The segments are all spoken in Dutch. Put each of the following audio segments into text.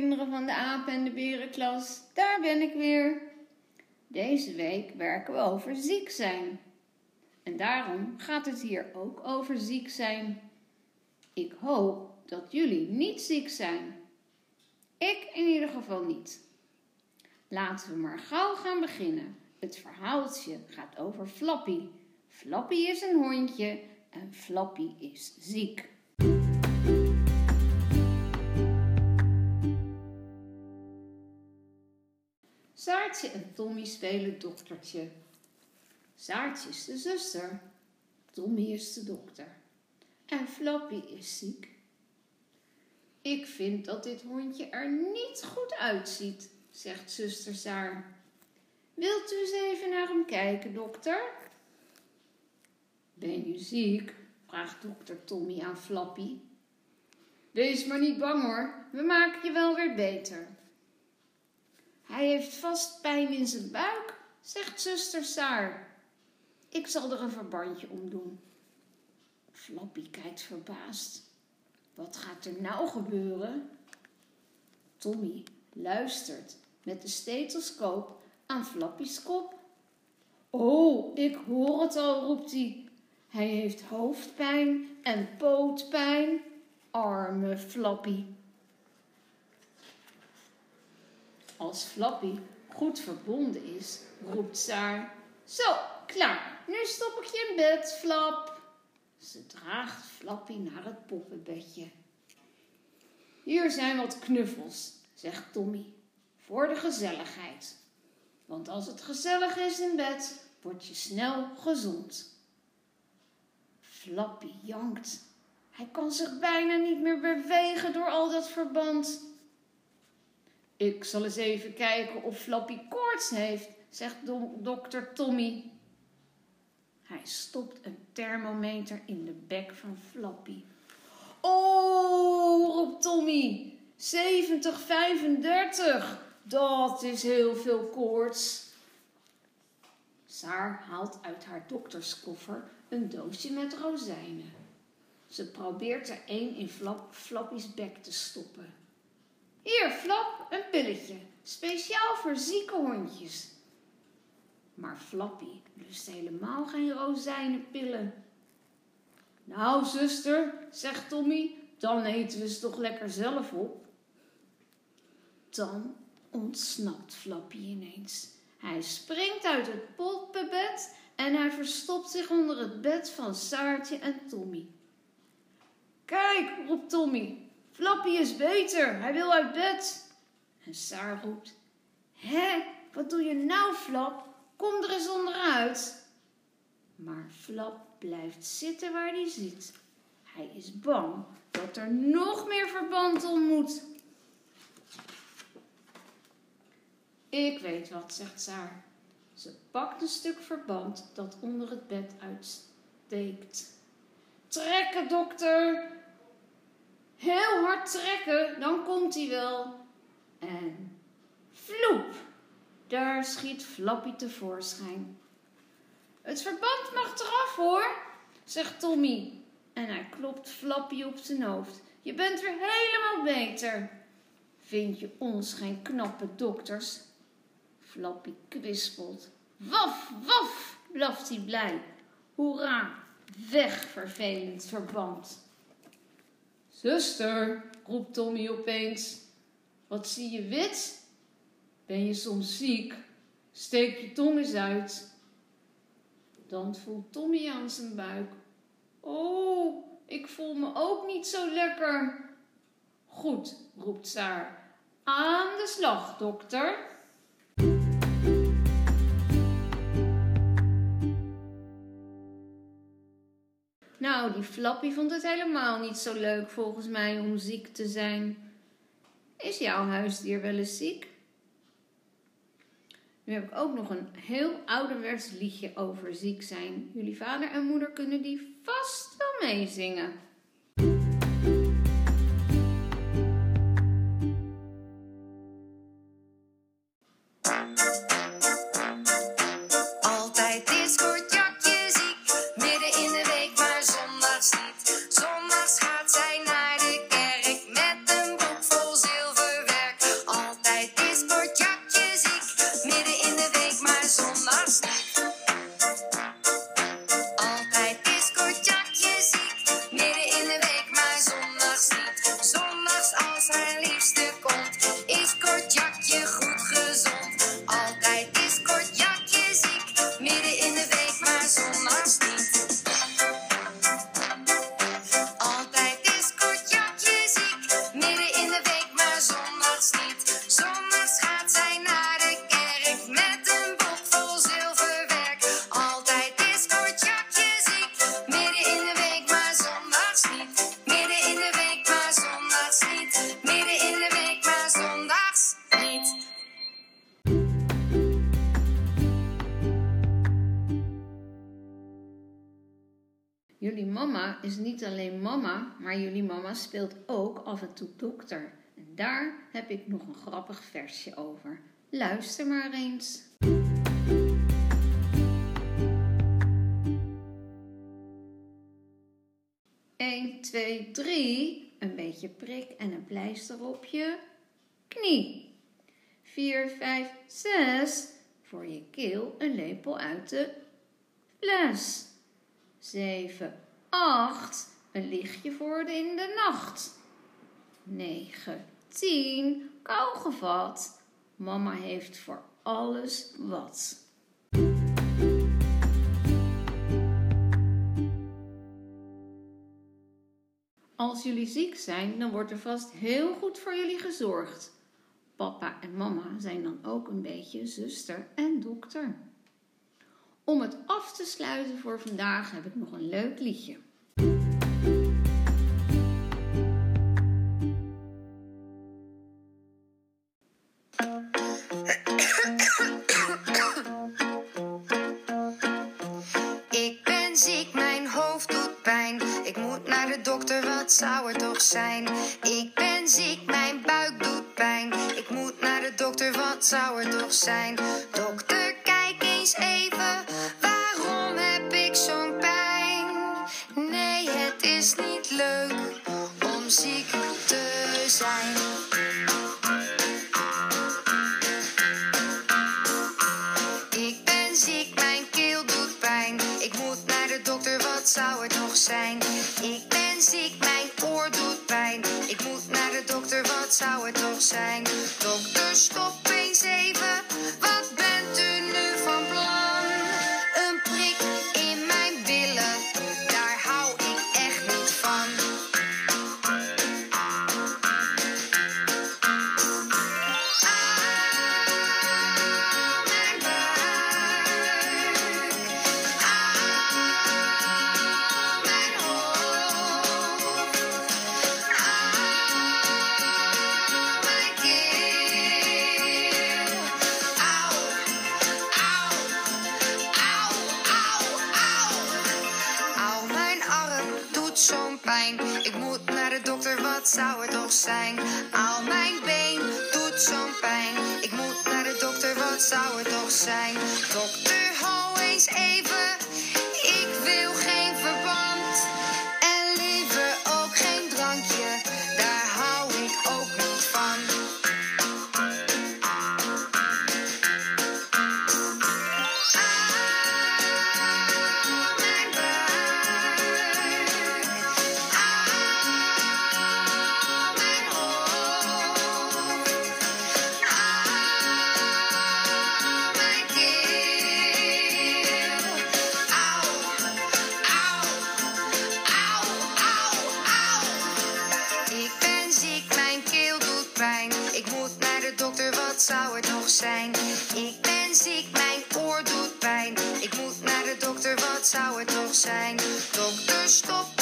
kinderen van de apen en de berenklas, daar ben ik weer. Deze week werken we over ziek zijn. En daarom gaat het hier ook over ziek zijn. Ik hoop dat jullie niet ziek zijn. Ik in ieder geval niet. Laten we maar gauw gaan beginnen. Het verhaaltje gaat over Flappy. Flappy is een hondje en Flappy is ziek. Saartje en Tommy spelen doktertje. Saartje is de zuster, Tommy is de dokter en Flappy is ziek. Ik vind dat dit hondje er niet goed uitziet, zegt zuster Saar. Wilt u eens even naar hem kijken, dokter? Ben je ziek? vraagt dokter Tommy aan Flappy. Wees maar niet bang hoor, we maken je wel weer beter. Hij heeft vast pijn in zijn buik, zegt zuster Saar. Ik zal er een verbandje om doen. Flappy kijkt verbaasd. Wat gaat er nou gebeuren? Tommy luistert met de stethoscoop aan Flappy's kop. Oh, ik hoor het al, roept hij. Hij heeft hoofdpijn en pootpijn. Arme Flappy. Als Flappy goed verbonden is, roept Saar. Zo, klaar. Nu stop ik je in bed, Flap. Ze draagt Flappy naar het poppenbedje. Hier zijn wat knuffels, zegt Tommy, voor de gezelligheid. Want als het gezellig is in bed, word je snel gezond. Flappy jankt. Hij kan zich bijna niet meer bewegen door al dat verband. Ik zal eens even kijken of Flappy koorts heeft, zegt dokter Tommy. Hij stopt een thermometer in de bek van Flappy. Oh, roept Tommy. 70, 35. Dat is heel veel koorts. Saar haalt uit haar dokterskoffer een doosje met rozijnen. Ze probeert er één in Flap, Flappy's bek te stoppen. Hier, Flap, een pilletje. Speciaal voor zieke hondjes. Maar Flappy lust helemaal geen rozijnenpillen. Nou, zuster, zegt Tommy, dan eten we ze toch lekker zelf op. Dan ontsnapt Flappy ineens. Hij springt uit het poppenbed en hij verstopt zich onder het bed van Saartje en Tommy. Kijk, roept Tommy, Flappy is beter, hij wil uit bed. En Saar roept, Hé, wat doe je nou, Flap? Kom er eens onderuit. Maar Flap blijft zitten waar hij zit. Hij is bang dat er nog meer verband om moet. Ik weet wat, zegt Saar. Ze pakt een stuk verband dat onder het bed uitsteekt. Trekken, dokter! Heel hard trekken, dan komt hij wel. En vloep! Daar schiet Flappy tevoorschijn. Het verband mag eraf hoor, zegt Tommy. En hij klopt Flappy op zijn hoofd. Je bent weer helemaal beter. Vind je ons geen knappe dokters? Flappy kwispelt. Waf, waf, blaft hij blij. Hoera, weg vervelend verband. Zuster, roept Tommy opeens. Wat zie je wit? Ben je soms ziek? Steek je tong eens uit. Dan voelt Tommy aan zijn buik. Oh, ik voel me ook niet zo lekker. Goed, roept Saar. Aan de slag, dokter. Nou, die Flappy vond het helemaal niet zo leuk volgens mij om ziek te zijn. Is jouw huisdier wel eens ziek? Nu heb ik ook nog een heel ouderwets liedje over ziek zijn. Jullie vader en moeder kunnen die vast wel meezingen. Jullie mama is niet alleen mama, maar jullie mama speelt ook af en toe dokter. En daar heb ik nog een grappig versje over. Luister maar eens. Eén, twee, drie. Een beetje prik en een pleister op je knie. Vier, vijf, zes. Voor je keel een lepel uit de fles. 7, 8. Een lichtje voor de in de nacht. 9, 10. Kou gevat. Mama heeft voor alles wat. Als jullie ziek zijn, dan wordt er vast heel goed voor jullie gezorgd. Papa en mama zijn dan ook een beetje zuster en dokter. Om het af te sluiten voor vandaag heb ik nog een leuk liedje. Ik ben ziek, mijn hoofd doet pijn. Ik moet naar de dokter, wat zou er toch zijn? Ik ben ziek, mijn buik doet pijn. Ik moet naar de dokter, wat zou er toch zijn? Is niet leuk om ziek te zijn. Ik ben ziek, mijn keel doet pijn. Ik moet naar de dokter, wat zou het nog zijn? Ik ben ziek, mijn oor doet pijn. Ik moet naar de dokter, wat zou het nog zijn? Dokter, stop zo'n pijn. Ik moet naar de dokter, wat zou het toch zijn? Auw, mijn been doet zo'n pijn. Ik moet naar de dokter, wat zou het toch zijn? Dokter, hou eens even. Zou het nog zijn? Dokter, stop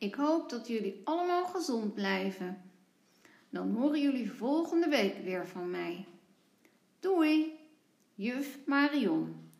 Ik hoop dat jullie allemaal gezond blijven. Dan horen jullie volgende week weer van mij. Doei, juf Marion.